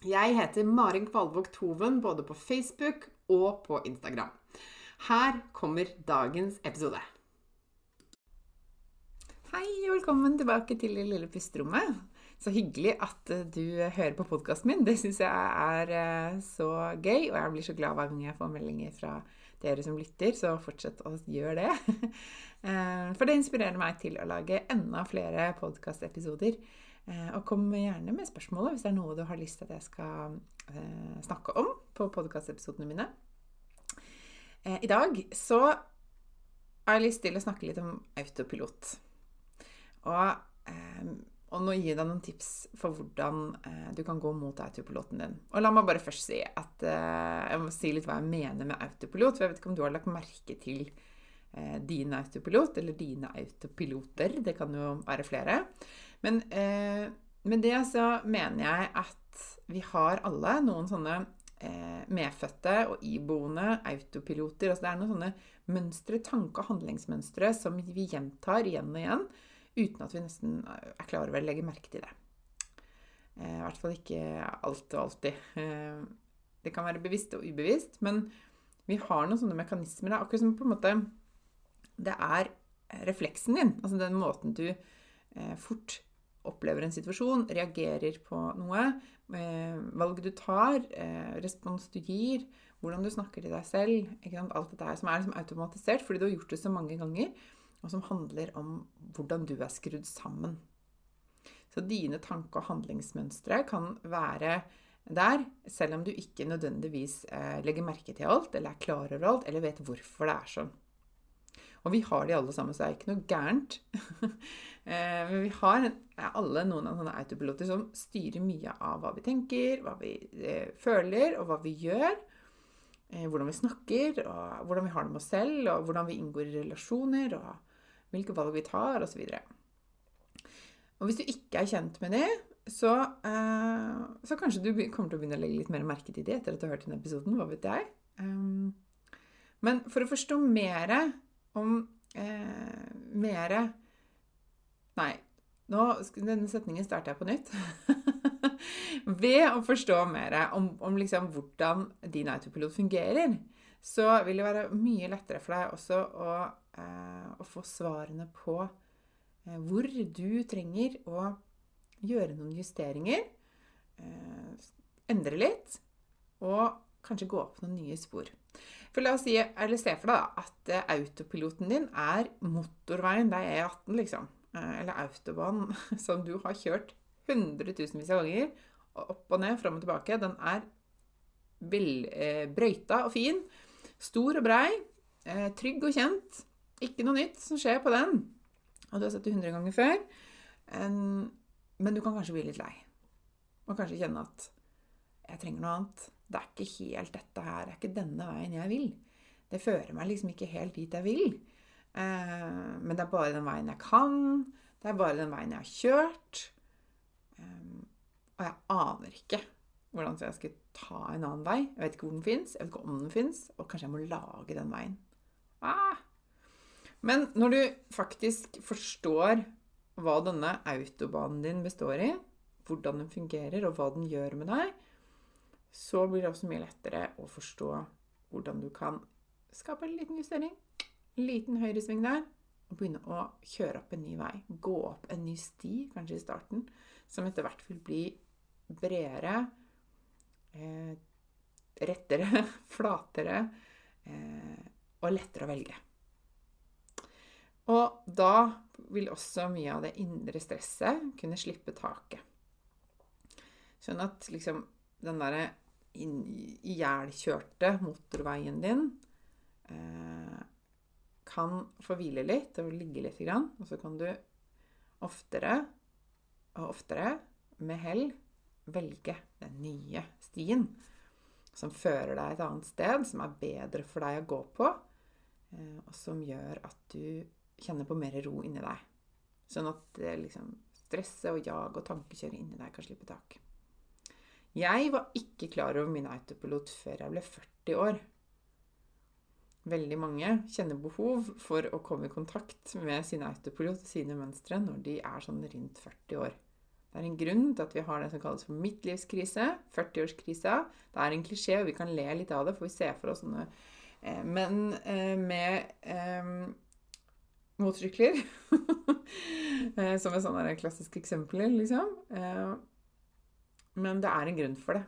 Jeg heter Marin Kvalvåg Toven både på Facebook og på Instagram. Her kommer dagens episode. Hei og velkommen tilbake til det lille pusterommet. Så hyggelig at du hører på podkasten min. Det syns jeg er eh, så gøy, og jeg blir så glad hver gang jeg får meldinger fra dere som lytter, så fortsett å gjøre det. Eh, for det inspirerer meg til å lage enda flere podkastepisoder Eh, og kom gjerne med spørsmålet hvis det er noe du har lyst til at jeg skal eh, snakke om på podkastepisodene mine. Eh, I dag så har jeg lyst til å snakke litt om autopilot. Og, og nå gir jeg deg noen tips for hvordan du kan gå mot autopiloten din. Og la meg bare først si at jeg må si litt hva jeg mener med autopilot. For jeg vet ikke om du har lagt merke til din autopilot, eller dine autopiloter. Det kan jo være flere. Men eh, med det så mener jeg at vi har alle noen sånne eh, medfødte og iboende autopiloter. Altså det er noen sånne mønstre, tanke- og handlingsmønstre som vi gjentar igjen og igjen uten at vi nesten er klar over eller legger merke til det. Eh, I hvert fall ikke alt og alltid. Eh, det kan være bevisst og ubevisst, men vi har noen sånne mekanismer. Akkurat som på en måte det er refleksen din, altså den måten du eh, fort opplever en situasjon, reagerer på noe, eh, valg du tar, eh, respons du gir, hvordan du snakker til deg selv Alt dette her som er liksom automatisert fordi du har gjort det så mange ganger, og som handler om hvordan du er skrudd sammen. Så dine tanke- og handlingsmønstre kan være der, selv om du ikke nødvendigvis eh, legger merke til alt, eller er klar over alt, eller vet hvorfor det er sånn. Og vi har de alle sammen, så det er ikke noe gærent. Eh, men vi har alle noen av sånne autopiloter som styrer mye av hva vi tenker, hva vi eh, føler, og hva vi gjør. Eh, hvordan vi snakker, og hvordan vi har det med oss selv, og hvordan vi inngår i relasjoner, og hvilke valg vi tar, osv. Og, hvis du ikke er kjent med det, så, eh, så, kanskje du kommer til å begynne å legge litt mer merke til det etter at du har hørt denne episoden. Hva vet jeg? Um, men for å forstå mer om eh, mere Nei, nå, denne setningen starter jeg på nytt. Ved å forstå mer om, om liksom hvordan din autopilot fungerer, så vil det være mye lettere for deg også å, eh, å få svarene på eh, hvor du trenger å gjøre noen justeringer, eh, endre litt, og kanskje gå opp noen nye spor. For la oss si, eller se for deg at eh, autopiloten din er motorveien. Det er E18, liksom. Eh, eller autobanen som du har kjørt hundretusenvis av ganger. Opp og ned, fram og tilbake. Den er eh, brøyta og fin. Stor og brei. Trygg og kjent. Ikke noe nytt som skjer på den. Og du har sett det 100 ganger før. Men du kan kanskje bli litt lei. Og kanskje kjenne at jeg trenger noe annet. Det er ikke helt dette her. Det er ikke denne veien jeg vil. Det fører meg liksom ikke helt dit jeg vil. Eh, men det er bare den veien jeg kan. Det er bare den veien jeg har kjørt. Eh, og jeg aner ikke hvordan jeg skal ta en annen vei. Jeg vet ikke hvor den fins, jeg vet ikke om den fins, og kanskje jeg må lage den veien. Ah. Men når du faktisk forstår hva denne autobanen din består i, hvordan den fungerer, og hva den gjør med deg, så blir det også mye lettere å forstå hvordan du kan skape en liten justering, en liten høyresving der, og begynne å kjøre opp en ny vei. Gå opp en ny sti, kanskje i starten, som etter hvert vil bli bredere, eh, rettere, flatere eh, og lettere å velge. Og da vil også mye av det indre stresset kunne slippe taket. Sånn at liksom den derre ihjelkjørte motorveien din eh, kan få hvile litt og ligge litt, grann, og så kan du oftere og oftere med hell velge den nye stien som fører deg et annet sted, som er bedre for deg å gå på, eh, og som gjør at du kjenner på mer ro inni deg. Sånn at liksom, stresset og jag og tankekjøret inni deg kan slippe tak. Jeg var ikke klar over min autopilot før jeg ble 40 år. Veldig mange kjenner behov for å komme i kontakt med sin autopilot, og sine mønstre, når de er sånn rundt 40 år. Det er en grunn til at vi har det som kalles for midtlivskrise, 40-årskrisa. Det er en klisjé, og vi kan le litt av det, for vi ser for oss sånne eh, menn eh, med eh, motorsykler. Eh, som et sånt klassisk eksempel, liksom. Men det er en grunn for det.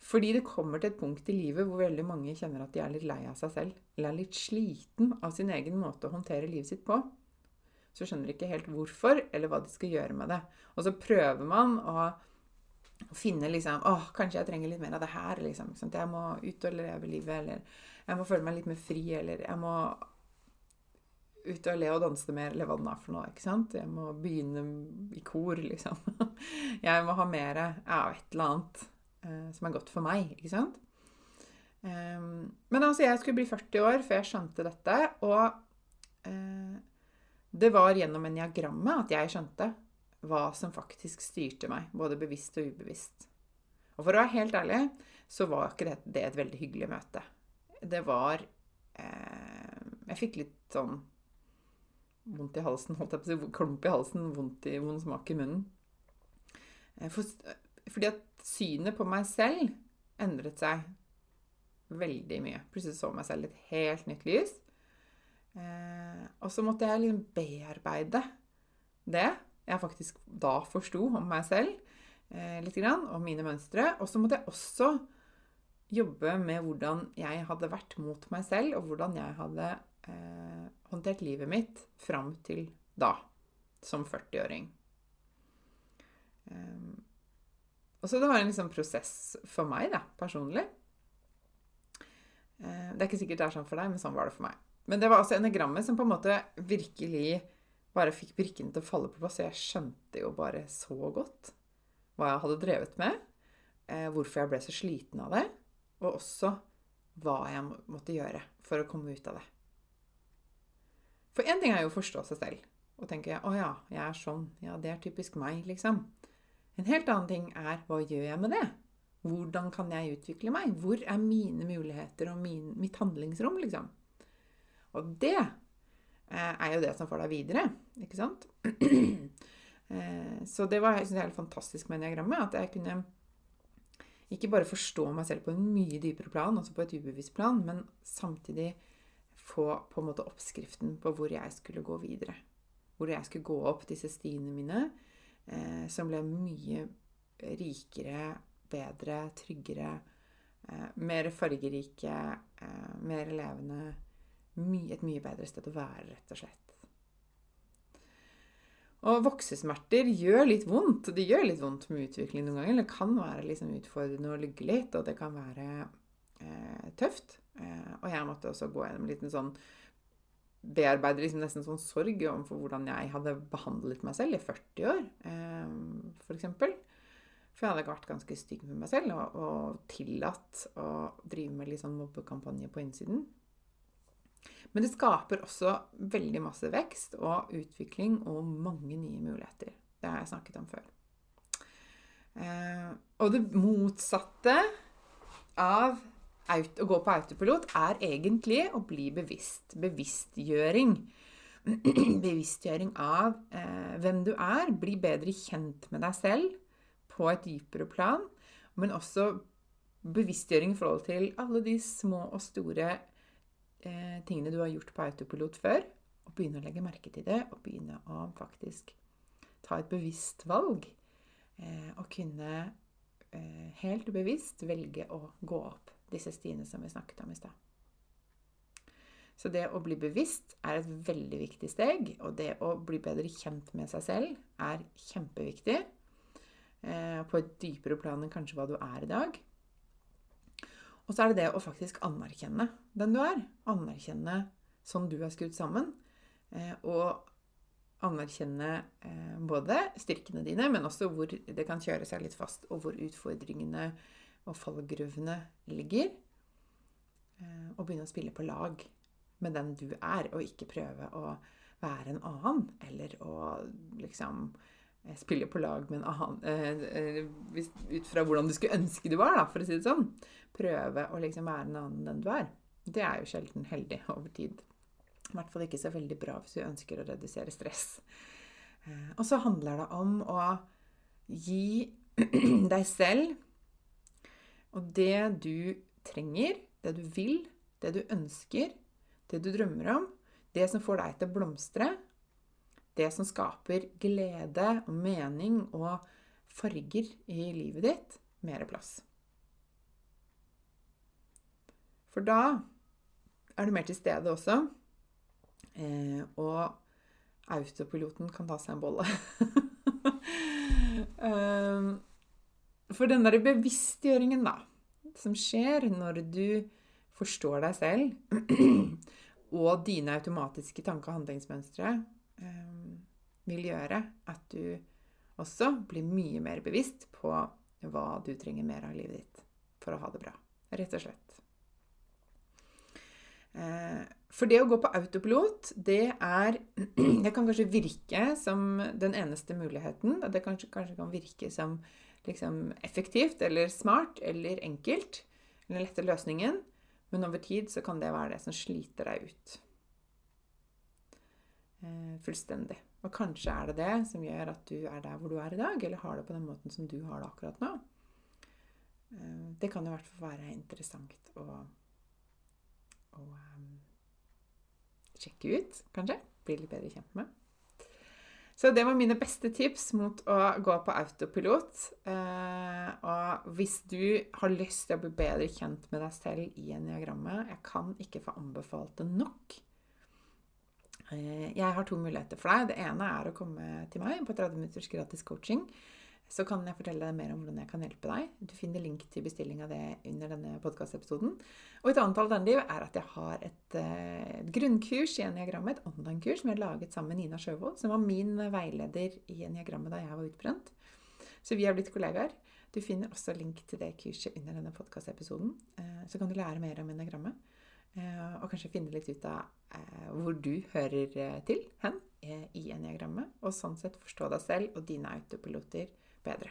Fordi det kommer til et punkt i livet hvor veldig mange kjenner at de er litt lei av seg selv. Eller er litt sliten av sin egen måte å håndtere livet sitt på så skjønner de ikke helt hvorfor, eller hva de skal gjøre med det. Og så prøver man å finne liksom Å, kanskje jeg trenger litt mer av det her, liksom. Jeg må ut og leve livet, eller jeg må føle meg litt mer fri, eller jeg må ut og le og danse mer, eller hva det er for noe. ikke sant? Jeg må begynne i kor, liksom. Jeg må ha mer av et eller annet eh, som er godt for meg, ikke sant? Um, men altså, jeg skulle bli 40 år før jeg skjønte dette, og eh, det var gjennom eniagrammet at jeg skjønte hva som faktisk styrte meg, både bevisst og ubevisst. Og for å være helt ærlig så var ikke det, det et veldig hyggelig møte. Det var eh, Jeg fikk litt sånn vondt i halsen, holdt jeg på å si, klump i halsen, vondt i vond smak i munnen. Eh, for, fordi at synet på meg selv endret seg veldig mye. Plutselig så meg selv i et helt nytt lys. Eh, og så måtte jeg liksom bearbeide det jeg faktisk da forsto om meg selv eh, litt grann, og mine mønstre. Og så måtte jeg også jobbe med hvordan jeg hadde vært mot meg selv, og hvordan jeg hadde eh, håndtert livet mitt fram til da, som 40-åring. Um, og så det var en liksom prosess for meg, da, personlig. Uh, det er ikke sikkert det er sånn for deg, men sånn var det for meg. Men det var altså enegrammet som på en måte virkelig bare fikk brikkene til å falle på plass. Jeg skjønte jo bare så godt hva jeg hadde drevet med, eh, hvorfor jeg ble så sliten av det, og også hva jeg måtte gjøre for å komme ut av det. For én ting er jo å forstå seg selv og tenke 'Å ja, jeg er sånn. Ja, det er typisk meg', liksom. En helt annen ting er 'Hva gjør jeg med det?' Hvordan kan jeg utvikle meg? Hvor er mine muligheter og min, mitt handlingsrom, liksom? Og det eh, er jo det som får deg videre, ikke sant? Eh, så det var jeg, helt fantastisk med diagrammet. At jeg kunne ikke bare forstå meg selv på en mye dypere plan, også på et ubevisst plan, men samtidig få på en måte oppskriften på hvor jeg skulle gå videre. Hvor jeg skulle gå opp disse stiene mine, eh, som ble mye rikere, bedre, tryggere, eh, mer fargerike, eh, mer levende My, et mye bedre sted å være, rett og slett. Og voksesmerter gjør litt vondt. Det gjør litt vondt med utvikling noen ganger. Det kan være liksom utfordrende å ligge litt, og det kan være eh, tøft. Eh, og jeg måtte også gå gjennom en liten sånn Bearbeide liksom nesten sånn sorg overfor hvordan jeg hadde behandlet meg selv i 40 år, eh, f.eks. For, for jeg hadde vært ganske stygg med meg selv og, og tillatt å drive med litt sånn mobbekampanje på innsiden. Men det skaper også veldig masse vekst og utvikling og mange nye muligheter. Det har jeg snakket om før. Eh, og det motsatte av å gå på autopilot er egentlig å bli bevisst. Bevisstgjøring. Bevisstgjøring av eh, hvem du er. Bli bedre kjent med deg selv. på et dypere plan, men også bevisstgjøring i forhold til alle de små og store eh, tingene du har gjort på autopilot før, og begynne å legge merke til det, og begynne å faktisk ta et bevisst valg. Eh, og kunne eh, helt bevisst velge å gå opp disse stiene som vi snakket om i stad. Så det å bli bevisst er et veldig viktig steg. Og det å bli bedre kjent med seg selv er kjempeviktig. Eh, på et dypere plan enn kanskje hva du er i dag. Og så er det det å faktisk anerkjenne den du er. Anerkjenne sånn du er skrudd sammen. Eh, og anerkjenne eh, både styrkene dine, men også hvor det kan kjøre seg litt fast, og hvor utfordringene og fallgruvene ligger. Og begynne å spille på lag med den du er, og ikke prøve å være en annen. Eller å liksom eh, spille på lag med en annen eh, eh, Ut fra hvordan du skulle ønske du var, da, for å si det sånn. Prøve å liksom være en annen enn du er. Det er jo sjelden heldig over tid. I hvert fall ikke så veldig bra hvis du ønsker å redusere stress. Og så handler det om å gi deg selv og det du trenger, det du vil, det du ønsker, det du drømmer om, det som får deg til å blomstre, det som skaper glede og mening og farger i livet ditt, mer plass. For da er du mer til stede også. Eh, og autopiloten kan ta seg en bolle. eh, for den derre bevisstgjøringen, da, som skjer når du forstår deg selv, og dine automatiske tanke- og handlingsmønstre um, vil gjøre at du også blir mye mer bevisst på hva du trenger mer av livet ditt for å ha det bra. Rett og slett. Eh, for det å gå på autopilot, det er Det kan kanskje virke som den eneste muligheten. Det kanskje, kanskje kan virke som liksom, effektivt eller smart eller enkelt. Den lette løsningen. Men over tid så kan det være det som sliter deg ut. Eh, fullstendig. Og kanskje er det det som gjør at du er der hvor du er i dag, eller har det på den måten som du har det akkurat nå. Eh, det kan i hvert fall være interessant å, å um, sjekke ut, kanskje. Bli litt bedre kjent med. Så det var mine beste tips mot å gå på autopilot. Eh, og hvis du har lyst til å bli bedre kjent med deg selv i eniagrammet Jeg kan ikke få anbefalt det nok. Eh, jeg har to muligheter for deg. Det ene er å komme til meg på 30 minutters gratis coaching så kan jeg fortelle deg mer om hvordan jeg kan hjelpe deg. Du finner link til bestilling av det under denne podkastepisoden. Og et annet alternativ er at jeg har et, eh, et grunnkurs i eniagrammet, et online-kurs som jeg har laget sammen med Nina Sjøvold, som var min veileder i eniagrammet da jeg var utbrent. Så vi har blitt kollegaer. Du finner også link til det kurset under denne podkastepisoden. Eh, så kan du lære mer om eniagrammet. Eh, og kanskje finne litt ut av hvor du hører til hen i eniagrammet. Og sånn sett forstå deg selv og dine autopiloter bedre.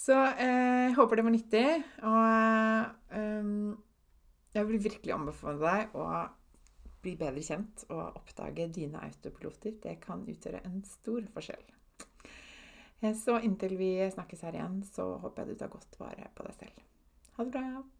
Så eh, jeg håper det var nyttig. Og eh, jeg vil virkelig anbefale deg å bli bedre kjent og oppdage dine autopiloter. Det kan utgjøre en stor forskjell. Eh, så inntil vi snakkes her igjen, så håper jeg du tar godt vare på deg selv. Ha det bra.